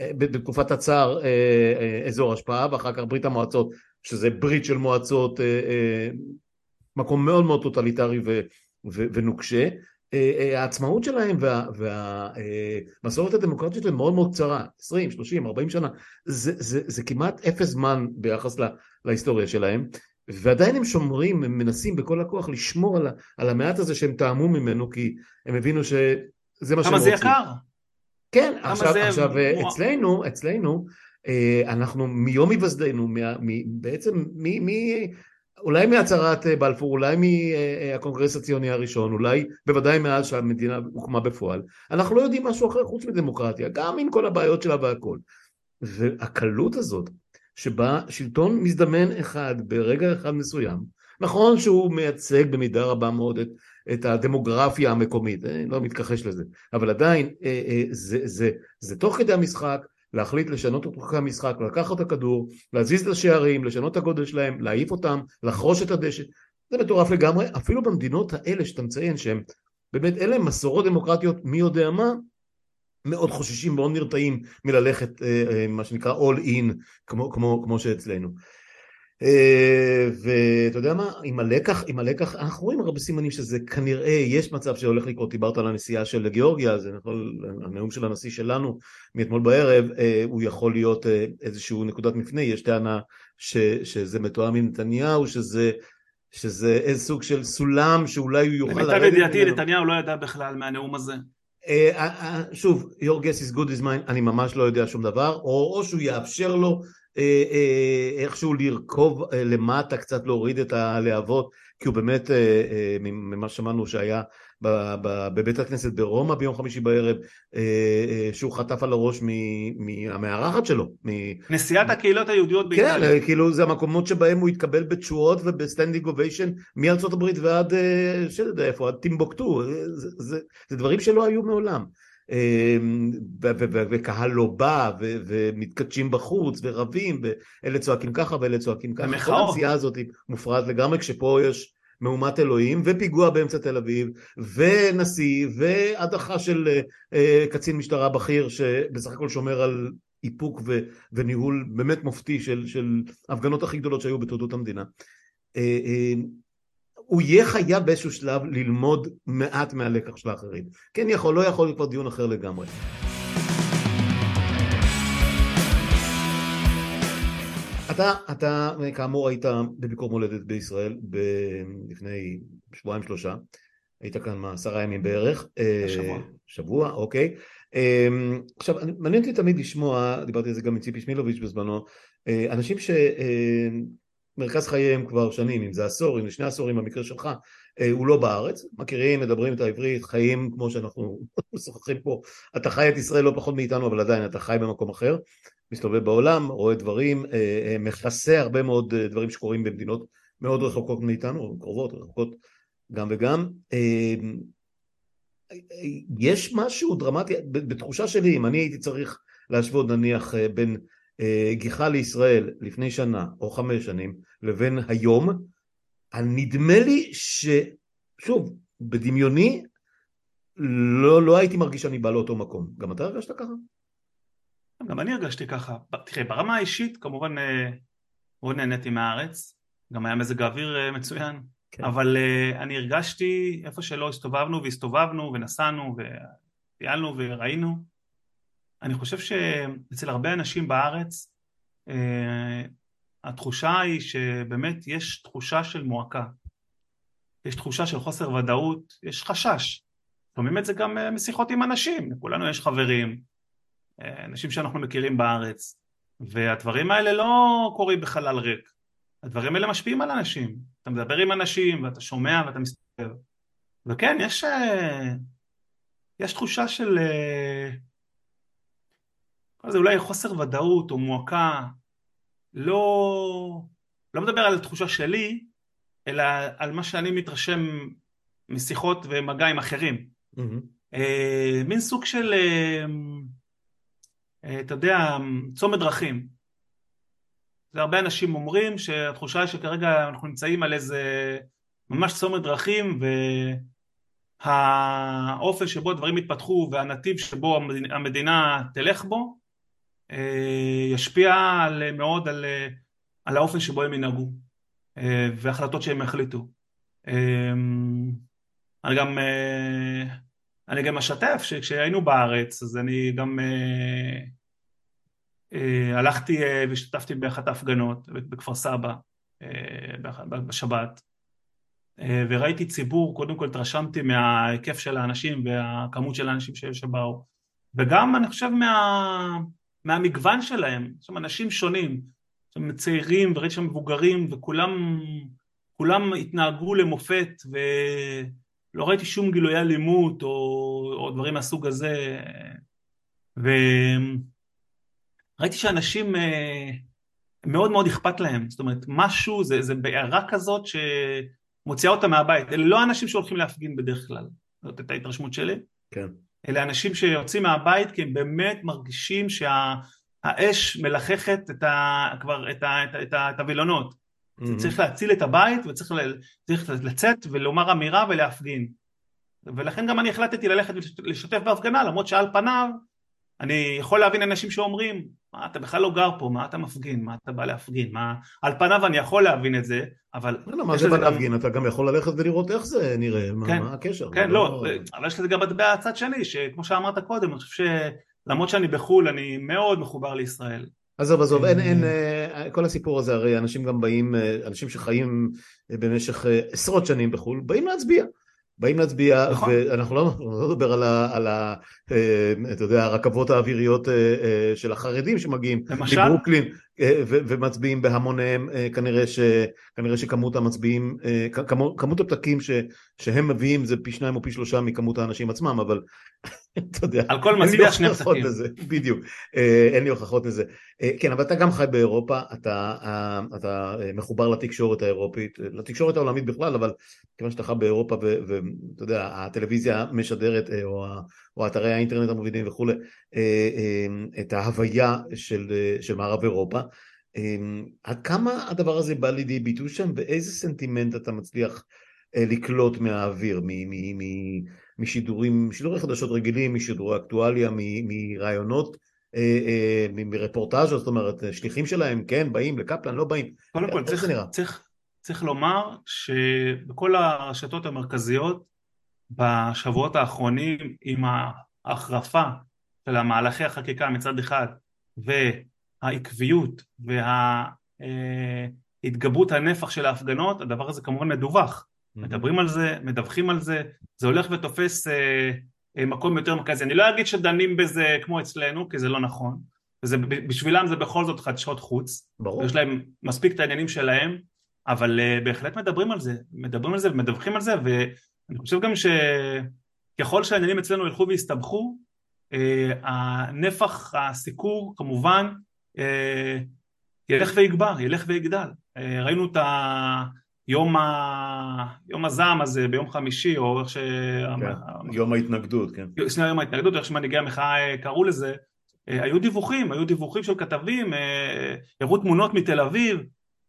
בתקופת הצאר אה, אה, אזור השפעה ואחר כך ברית המועצות שזה ברית של מועצות אה, מקום מאוד מאוד טוטליטרי ונוקשה העצמאות שלהם והמסורת הדמוקרטית שלהם מאוד מאוד קצרה 20, 30, 40 שנה זה, זה, זה כמעט אפס זמן ביחס לה, להיסטוריה שלהם ועדיין הם שומרים, הם מנסים בכל הכוח לשמור על, על המעט הזה שהם טעמו ממנו כי הם הבינו שזה מה שהם רוצים. כמה זה יקר? כן, עכשיו, זה... עכשיו הוא... אצלנו, אצלנו, אה, אנחנו מיום היווסדנו, בעצם מ, מ, אולי מהצהרת אה, בלפור, אולי מהקונגרס הציוני הראשון, אולי בוודאי מאז שהמדינה הוקמה בפועל, אנחנו לא יודעים משהו אחר חוץ מדמוקרטיה, גם עם כל הבעיות שלה והכל. והקלות הזאת, שבה שלטון מזדמן אחד ברגע אחד מסוים, נכון שהוא מייצג במידה רבה מאוד את את הדמוגרפיה המקומית, אני לא מתכחש לזה, אבל עדיין אה, אה, זה, זה, זה, זה תוך כדי המשחק להחליט לשנות את תוך המשחק, לקחת את הכדור, להזיז את השערים, לשנות את הגודל שלהם, להעיף אותם, לחרוש את הדשא, זה מטורף לגמרי, אפילו במדינות האלה שאתה מציין שהם באמת אלה מסורות דמוקרטיות מי יודע מה, מאוד חוששים, מאוד נרתעים מללכת אה, מה שנקרא all in כמו, כמו, כמו שאצלנו. אה, ואתה יודע מה, עם הלקח, עם הלקח, אנחנו רואים הרבה סימנים שזה כנראה, יש מצב שהולך לקרות, דיברת על הנסיעה של גיאורגיה, זה יכול, הנאום של הנשיא שלנו מאתמול בערב, אה, הוא יכול להיות אה, איזשהו נקודת מפנה, יש טענה ש, שזה מתואם עם נתניהו, שזה שזה איזה סוג של סולם שאולי הוא יוכל לרדת. למיטב ידיעתי נתניהו לא ידע בכלל מהנאום הזה. שוב, your guess is as good as mine, אני ממש לא יודע שום דבר, או, או שהוא יאפשר לו איכשהו לרכוב אה, למטה, קצת להוריד את הלהבות, כי הוא באמת, ממה ששמענו שהיה בבית הכנסת ברומא ביום חמישי בערב, שהוא חטף על הראש מהמארחת שלו. נשיאת הקהילות היהודיות באיטליה. כן, כאילו זה המקומות שבהם הוא התקבל בתשואות וב standing ovation מארצות הברית ועד, שלא איפה, עד טימבוקטו, זה, זה, זה דברים שלא היו מעולם. אמ, וקהל לא בא ומתקדשים בחוץ ורבים ואלה צועקים ככה ואלה צועקים ככה. כל הנסיעה הזאת מופרעת לגמרי כשפה יש מהומת אלוהים ופיגוע באמצע תל אביב ונשיא והדחה של אה, קצין משטרה בכיר שבסך הכל שומר על איפוק וניהול באמת מופתי של, של הפגנות הכי גדולות שהיו בתולדות המדינה. אה, אה, הוא יהיה חייב באיזשהו שלב ללמוד מעט מהלקח של האחרים. כן יכול, לא יכול, כבר דיון אחר לגמרי. אתה, אתה כאמור היית בביקור מולדת בישראל ב- לפני שבועיים שלושה, היית כאן מה, עשרה ימים בערך. אה, שבוע. שבוע, אוקיי. אמ, עכשיו, מעניין אותי תמיד לשמוע, דיברתי על זה גם עם ציפי שמילוביץ' בזמנו, אה, אנשים ש... מרכז חייהם כבר שנים, אם זה עשור, אם זה שני עשורים במקרה שלך, אה, הוא לא בארץ, מכירים, מדברים את העברית, חיים כמו שאנחנו משוחחים פה, אתה חי את ישראל לא פחות מאיתנו, אבל עדיין אתה חי במקום אחר, מסתובב בעולם, רואה דברים, אה, אה, מכסה הרבה מאוד דברים שקורים במדינות מאוד רחוקות מאיתנו, קרובות, רחוקות גם וגם. יש משהו דרמטי, בתחושה שלי, אם אני הייתי צריך להשוות נניח בין גיחה לישראל לפני שנה או חמש שנים לבין היום, נדמה לי ששוב, בדמיוני לא, לא הייתי מרגיש שאני בא לאותו מקום. גם אתה הרגשת ככה? גם אני הרגשתי ככה. תראה, ברמה האישית כמובן אה, מאוד נהניתי מהארץ, גם היה מזג האוויר אה, מצוין, כן. אבל אה, אני הרגשתי איפה שלא הסתובבנו והסתובבנו ונסענו וטיילנו וראינו, אני חושב שאצל הרבה אנשים בארץ התחושה היא שבאמת יש תחושה של מועקה, יש תחושה של חוסר ודאות, יש חשש. שומעים את זה גם משיחות עם אנשים, לכולנו יש חברים, אנשים שאנחנו מכירים בארץ, והדברים האלה לא קורים בחלל ריק, הדברים האלה משפיעים על אנשים, אתה מדבר עם אנשים ואתה שומע ואתה מסתכל, וכן, יש, יש תחושה של זה אולי חוסר ודאות או מועקה, לא, לא מדבר על התחושה שלי, אלא על מה שאני מתרשם משיחות ומגע עם אחרים. Mm-hmm. מין סוג של אה, אתה יודע, צומת דרכים. והרבה אנשים אומרים שהתחושה היא שכרגע אנחנו נמצאים על איזה ממש צומת דרכים והאופן שבו דברים יתפתחו והנתיב שבו המדינה תלך בו אה, ישפיע על, מאוד על, על האופן שבו הם ינהגו אה, והחלטות שהם יחליטו. אני גם אני גם אשתף שכשהיינו בארץ אז אני גם אה, אה, הלכתי אה, והשתתפתי באחת ההפגנות בכפר סבא אה, בשבת אה, וראיתי ציבור, קודם כל התרשמתי מההיקף של האנשים והכמות של האנשים שבאו וגם אני חושב מה, מהמגוון שלהם, יש שם אנשים שונים, שם צעירים וראיתי שם מבוגרים וכולם כולם התנהגו למופת ו... לא ראיתי שום גילויי אלימות או, או דברים מהסוג הזה. וראיתי שאנשים אה, מאוד מאוד אכפת להם, זאת אומרת משהו, זה, זה בעירה כזאת שמוציאה אותם מהבית, אלה לא אנשים שהולכים להפגין בדרך כלל, זאת הייתה ההתרשמות שלי, כן. אלה אנשים שיוצאים מהבית כי הם באמת מרגישים שהאש שה, מלחכת את ה, כבר את, ה, את, ה, את, ה, את הווילונות Mm-hmm. צריך להציל את הבית וצריך לצאת ולומר אמירה ולהפגין. ולכן גם אני החלטתי ללכת ולשתף בהפגנה למרות שעל פניו אני יכול להבין אנשים שאומרים מה אתה בכלל לא גר פה, מה אתה מפגין, מה אתה בא להפגין, מה... על פניו אני יכול להבין את זה, אבל... לא, לא מה זה בא להפגין? אתה גם יכול ללכת ולראות איך זה נראה, כן, מה הקשר? כן, לא, לא, אבל יש לזה גם מטבע הצד שני, שכמו שאמרת קודם, אני חושב שלמרות שאני בחו"ל אני מאוד מחובר לישראל. עזוב, עזוב, אין, אין, אה, כל הסיפור הזה, הרי אנשים גם באים, אה, אנשים שחיים אה, במשך עשרות שנים בחו"ל, באים להצביע. באים להצביע, נכון. ואנחנו לא, לא נדבר על, ה, על ה, אתה יודע, הרכבות האוויריות של החרדים שמגיעים למשל? מברוקלין ומצביעים בהמוניהם, כנראה, ש, כנראה שכמות המצביעים, כמות, כמות הפתקים ש, שהם מביאים זה פי שניים או פי שלושה מכמות האנשים עצמם, אבל אתה יודע, על כל מצביע שני פתקים. לזה, בדיוק, אה, אין לי הוכחות לזה. אה, כן, אבל אתה גם חי באירופה, אתה, אה, אתה מחובר לתקשורת האירופית, לתקשורת העולמית בכלל, אבל כיוון שאתה חי באירופה ואתה יודע, הטלוויזיה משדרת, או, או אתרי האינטרנט המובילים וכולי, את ההוויה של, של מערב אירופה, עד כמה הדבר הזה בא לידי ביטוי שם, ואיזה סנטימנט אתה מצליח לקלוט מהאוויר, מ... מ, מ משידורים, שידורי חדשות רגילים, משידורי אקטואליה, מרעיונות, אה, אה, מרפורטאז' זאת אומרת, שליחים שלהם, כן, באים לקפלן, לא באים. קודם כל, צריך, צריך, צריך לומר שבכל הרשתות המרכזיות, בשבועות האחרונים, עם ההחרפה של המהלכי החקיקה מצד אחד, והעקביות וההתגברות הנפח של ההפגנות, הדבר הזה כמובן מדווח. מדברים על זה, מדווחים על זה, זה הולך ותופס אה, אה, מקום יותר מרכזי. אני לא אגיד שדנים בזה כמו אצלנו, כי זה לא נכון, וזה, בשבילם זה בכל זאת חדשות חוץ, ברור. יש להם מספיק את העניינים שלהם, אבל אה, בהחלט מדברים על זה, מדברים על זה ומדווחים על זה, ואני חושב גם שככל שהעניינים אצלנו ילכו ויסתבכו, אה, הנפח הסיקור כמובן אה, ילך ויגבר, ילך ויגדל. אה, ראינו את ה... יום, ה... יום הזעם הזה ביום חמישי, או איך ש... כן, יום ההתנגדות, כן. שנייה יום ההתנגדות, איך שמנהיגי המחאה קראו לזה, היו דיווחים, היו דיווחים של כתבים, הראו תמונות מתל אביב,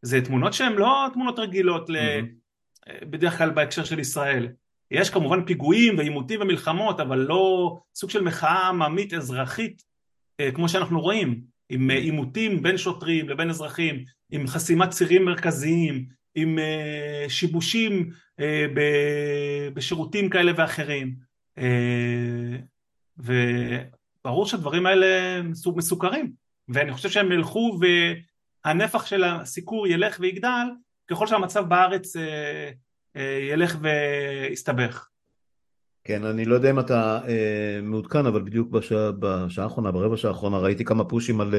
זה תמונות שהן לא תמונות רגילות mm-hmm. בדרך כלל בהקשר של ישראל. יש כמובן פיגועים ועימותים ומלחמות, אבל לא סוג של מחאה עממית אזרחית כמו שאנחנו רואים, עם עימותים בין שוטרים לבין אזרחים, עם חסימת צירים מרכזיים, עם שיבושים בשירותים כאלה ואחרים. וברור שהדברים האלה מסוכרים, ואני חושב שהם ילכו והנפח של הסיקור ילך ויגדל ככל שהמצב בארץ ילך ויסתבך. כן, אני לא יודע אם אתה אה, מעודכן, אבל בדיוק בשעה, בשעה האחרונה, ברבע שעה האחרונה, ראיתי כמה פושים על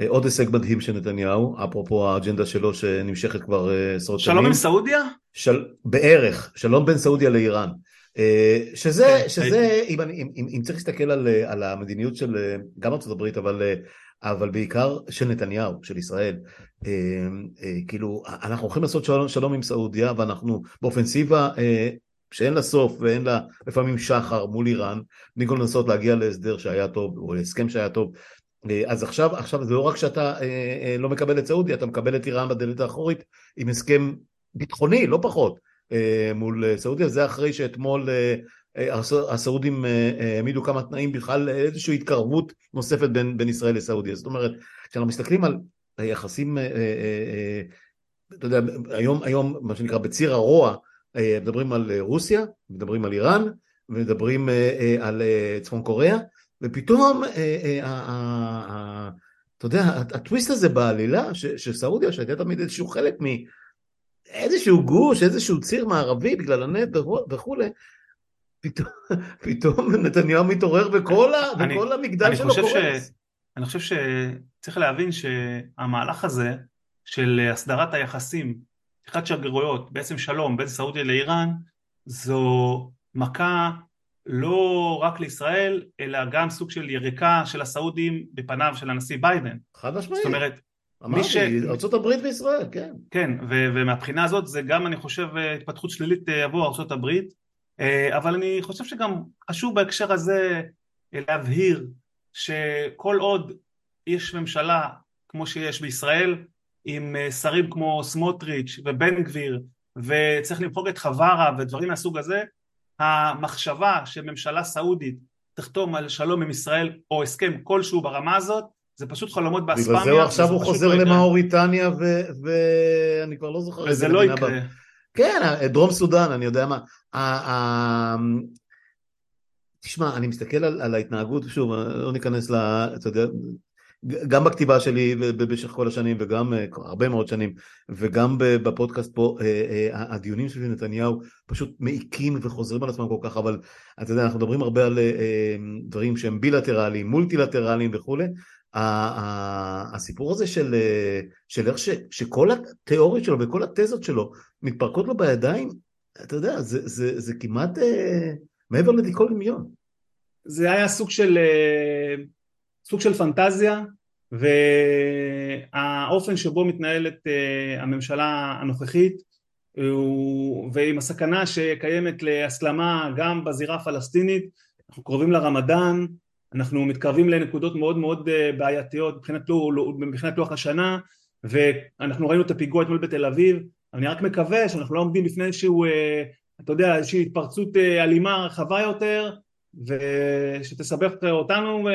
אה, עוד הישג מדהים של נתניהו, אפרופו האג'נדה שלו שנמשכת כבר אה, עשרות שנים. שלום עם סעודיה? של, בערך, שלום בין סעודיה לאיראן. אה, שזה, כן, שזה אם, אם, אם, אם צריך להסתכל על, על המדיניות של אה, גם ארצות הברית, אבל, אה, אבל בעיקר של נתניהו, של ישראל, כאילו, אנחנו הולכים לעשות שלום, שלום עם סעודיה, ואנחנו באופנסיבה שאין לה סוף ואין לה לפעמים שחר מול איראן, במקום לנסות להגיע להסדר שהיה טוב, או להסכם שהיה טוב. אז עכשיו, עכשיו זה לא רק שאתה לא מקבל את סעודיה, אתה מקבל את איראן בדלת האחורית עם הסכם ביטחוני, לא פחות. אה, מול אה, סעודיה, זה אחרי שאתמול אה, הסעודים העמידו כמה תנאים בכלל לאיזושהי התקרבות נוספת בין, בין ישראל לסעודיה. זאת אומרת, כשאנחנו מסתכלים על היחסים, אתה יודע, היום, היום מה שנקרא בציר הרוע, מדברים על רוסיה, מדברים על איראן, ומדברים על צפון קוריאה, ופתאום, אתה יודע, הטוויסט הזה בעלילה, שסעודיה, שהייתה תמיד איזשהו חלק איזשהו גוש, איזשהו ציר מערבי בגלל הנט וכולי, פתאום, פתאום נתניהו מתעורר וכל, אני, וכל המגדל שלו קורס. אני חושב שצריך להבין שהמהלך הזה של הסדרת היחסים, פתיחת שגרירויות, בעצם שלום בין סעודיה לאיראן, זו מכה לא רק לישראל, אלא גם סוג של יריקה של הסעודים בפניו של הנשיא ביידן. חד משמעית. זאת אומרת, אמרתי, ש... ארה"ב וישראל, כן. כן, ו- ומהבחינה הזאת זה גם אני חושב התפתחות שלילית אה, עבור ארה"ב, אבל אני חושב שגם חשוב בהקשר הזה אה, להבהיר שכל עוד יש ממשלה כמו שיש בישראל, עם שרים כמו סמוטריץ' ובן גביר, וצריך למחוק את חווארה ודברים מהסוג הזה, המחשבה שממשלה סעודית תחתום על שלום עם ישראל או הסכם כלשהו ברמה הזאת זה פשוט חלומות באספמיה. בגלל זה עכשיו הוא חוזר לא למאוריטניה ואני כבר לא זוכר וזה לא יקרה. כן, דרום סודאן, אני יודע מה. תשמע, אני מסתכל על, על ההתנהגות, שוב, לא ניכנס ל... אתה יודע, גם בכתיבה שלי במשך כל השנים וגם אה, הרבה מאוד שנים וגם בפודקאסט פה אה, אה, הדיונים של נתניהו פשוט מעיקים וחוזרים על עצמם כל כך אבל אתה יודע אנחנו מדברים הרבה על דברים שהם בילטרליים מולטילטרליים וכולי הסיפור הזה של, של איך ש, שכל התיאוריות שלו וכל התזות שלו מתפרקות לו בידיים, אתה יודע, זה, זה, זה כמעט אה, מעבר לכל דמיון. זה היה סוג של, אה, סוג של פנטזיה, והאופן שבו מתנהלת אה, הממשלה הנוכחית, ועם הסכנה שקיימת להסלמה גם בזירה הפלסטינית, אנחנו קרובים לרמדאן, אנחנו מתקרבים לנקודות מאוד מאוד אה, בעייתיות מבחינת, לא, מבחינת לוח השנה ואנחנו ראינו את הפיגוע אתמול בתל אביב. אני רק מקווה שאנחנו לא עומדים לפני איזשהו אה, אתה יודע איזושהי התפרצות אה, אלימה רחבה יותר ושתסבך אותנו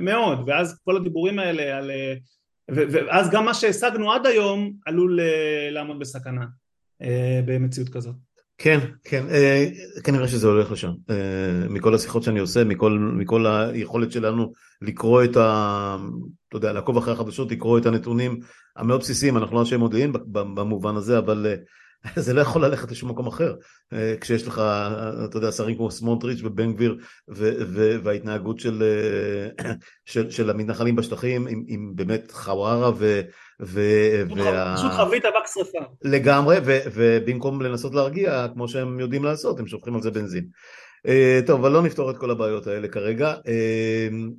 מאוד. ואז כל הדיבורים האלה על ואז גם מה שהשגנו עד היום עלול לעמוד בסכנה במציאות כזאת כן, כן, אה, כנראה שזה הולך לשם. אה, מכל השיחות שאני עושה, מכל, מכל היכולת שלנו לקרוא את ה... אתה יודע, לעקוב אחרי החדשות, לקרוא את הנתונים המאוד בסיסיים, אנחנו לא אנשי מודיעין במובן הזה, אבל אה, זה לא יכול ללכת לשום מקום אחר. אה, כשיש לך, אתה יודע, שרים כמו סמוטריץ' ובן גביר וההתנהגות של, אה, של, של המתנחלים בשטחים עם, עם באמת חווארה ו... ו וה... פשוט חבית אבק שרפה. לגמרי, ו, ובמקום לנסות להרגיע, כמו שהם יודעים לעשות, הם שופכים על זה בנזין. אה, טוב, אבל לא נפתור את כל הבעיות האלה כרגע.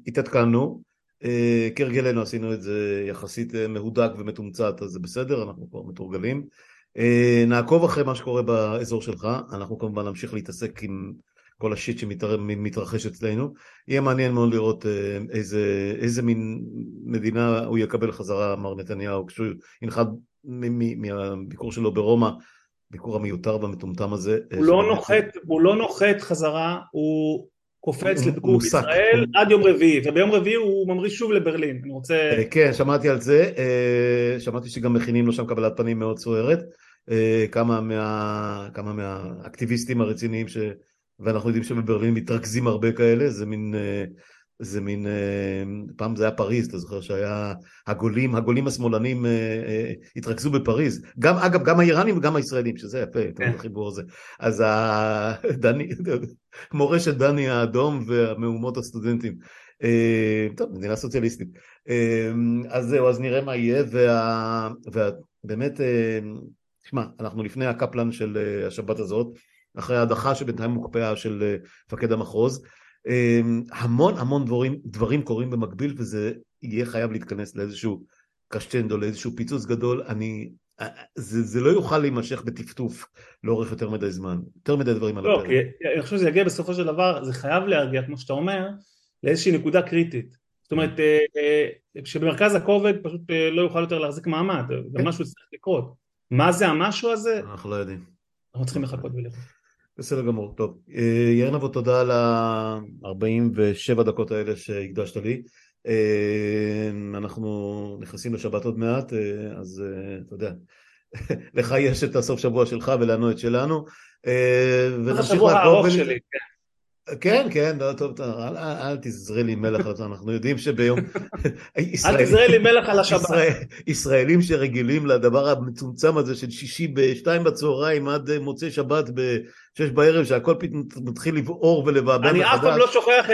התעדכנו, כהרגלנו עשינו את זה יחסית מהודק ומתומצת, אז זה בסדר, אנחנו כבר מתורגלים. אה, נעקוב אחרי מה שקורה באזור שלך, אנחנו כמובן נמשיך להתעסק עם כל השיט שמתרחש אצלנו. יהיה מעניין מאוד לראות אה, איזה, איזה מין מדינה הוא יקבל חזרה, מר נתניהו, כשהוא ינחת מהביקור שלו ברומא, ביקור המיותר והמטומטם הזה. אה, הוא לא, נוחת, הוא לא נוחת חזרה, הוא קופץ לביקור בישראל עד יום רביעי, וביום רביעי הוא ממריא שוב לברלין, אני רוצה... אה, כן, שמעתי על זה, שמעתי שגם מכינים לו שם קבלת פנים מאוד סוערת, כמה, מה, כמה מהאקטיביסטים הרציניים ש... ואנחנו יודעים שבברלין מתרכזים הרבה כאלה, זה מין, אה, זה מין, אה, פעם זה היה פריז, אתה זוכר שהיה הגולים, הגולים השמאלנים אה, התרכזו בפריז, גם אגב, גם האיראנים וגם הישראלים, שזה יפה, את כן. החיבור הזה, אז דני, מורשת דני האדום והמהומות הסטודנטים. טוב, מדינה סוציאליסטית. אז זהו, אז נראה מה יהיה, ובאמת, תשמע, אנחנו לפני הקפלן של השבת הזאת, אחרי ההדחה שבינתיים מוקפאה של אה, מפקד המחוז. אמ, המון המון דברים, דברים קורים במקביל וזה יהיה חייב להתכנס לאיזשהו קשטנדו, לאיזשהו פיצוץ גדול. אני, אה, זה, זה לא יוכל להימשך בטפטוף לאורך יותר מדי זמן, יותר מדי דברים על לא, הפרק. כי אני חושב שזה יגיע בסופו של דבר, זה חייב להרגיע, כמו שאתה אומר, לאיזושהי נקודה קריטית. זאת אומרת, אה, שבמרכז הכובד פשוט לא יוכל יותר להחזיק מעמד, ומשהו כן. יצטרך לקרות. מה זה המשהו הזה? אנחנו לא יודעים. אנחנו צריכים לחכות ולראות. בסדר גמור, טוב. אה, יאיר נבו, תודה על ה-47 דקות האלה שהקדשת לי. אה, אנחנו נכנסים לשבת עוד מעט, אה, אז אתה יודע, לך יש את הסוף שבוע שלך ולנו את שלנו. ונמשיך לעקוב. שלי, כן. כן, כן, לא, טוב, טוב, אל, אל תזרה לי מלח על זה, אנחנו יודעים שביום... אל תזרה לי מלח על השבת. ישראל, ישראלים שרגילים לדבר המצומצם הזה של שישי בשתיים בצהריים עד מוצאי שבת בשש בערב, שהכל פתאום מתחיל לבעור ולבעבע מחדש. אני אף פעם לא שוכח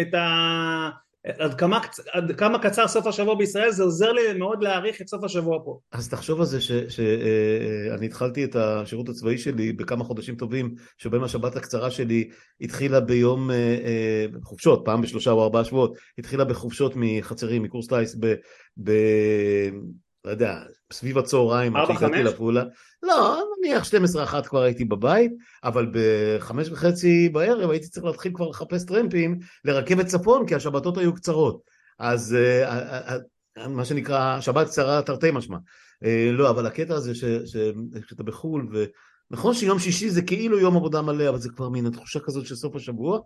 את ה... עד כמה, עד כמה קצר סוף השבוע בישראל זה עוזר לי מאוד להעריך את סוף השבוע פה. אז תחשוב על זה שאני אה, אה, התחלתי את השירות הצבאי שלי בכמה חודשים טובים שבהם השבת הקצרה שלי התחילה ביום אה, חופשות פעם בשלושה או ארבעה שבועות התחילה בחופשות מחצרים מקורס טיס ב... ב לא יודע, סביב הצהריים, עד שהגעתי לפעולה. לא, נניח 12-1 כבר הייתי בבית, אבל בחמש וחצי בערב הייתי צריך להתחיל כבר לחפש טרמפים לרכבת צפון, כי השבתות היו קצרות. אז uh, uh, uh, מה שנקרא, שבת קצרה תרתי משמע. לא, אבל הקטע הזה שאתה בחו"ל, ונכון שיום שישי זה כאילו יום עבודה מלא, אבל זה כבר מין התחושה כזאת של סוף השבוע,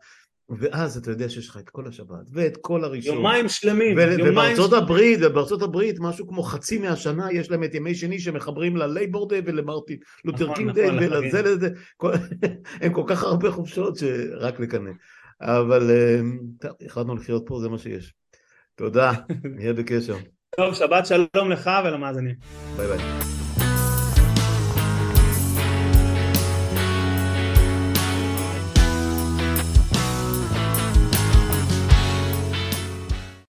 ואז אתה יודע שיש לך את כל השבת ואת כל הראשון. יומיים שלמים. ובארצות הברית, ובארצות הברית משהו כמו חצי מהשנה יש להם את ימי שני שמחברים ללייבור דיי ולמרטין לותר נכון, קינג דיי נכון, ולזה לזה. הם כל כך הרבה חופשות שרק לקנא. אבל אה, טוב, החלטנו לחיות פה, זה מה שיש. תודה, נהיה בקשר. טוב, שבת שלום לך ולמאזינים. ביי ביי.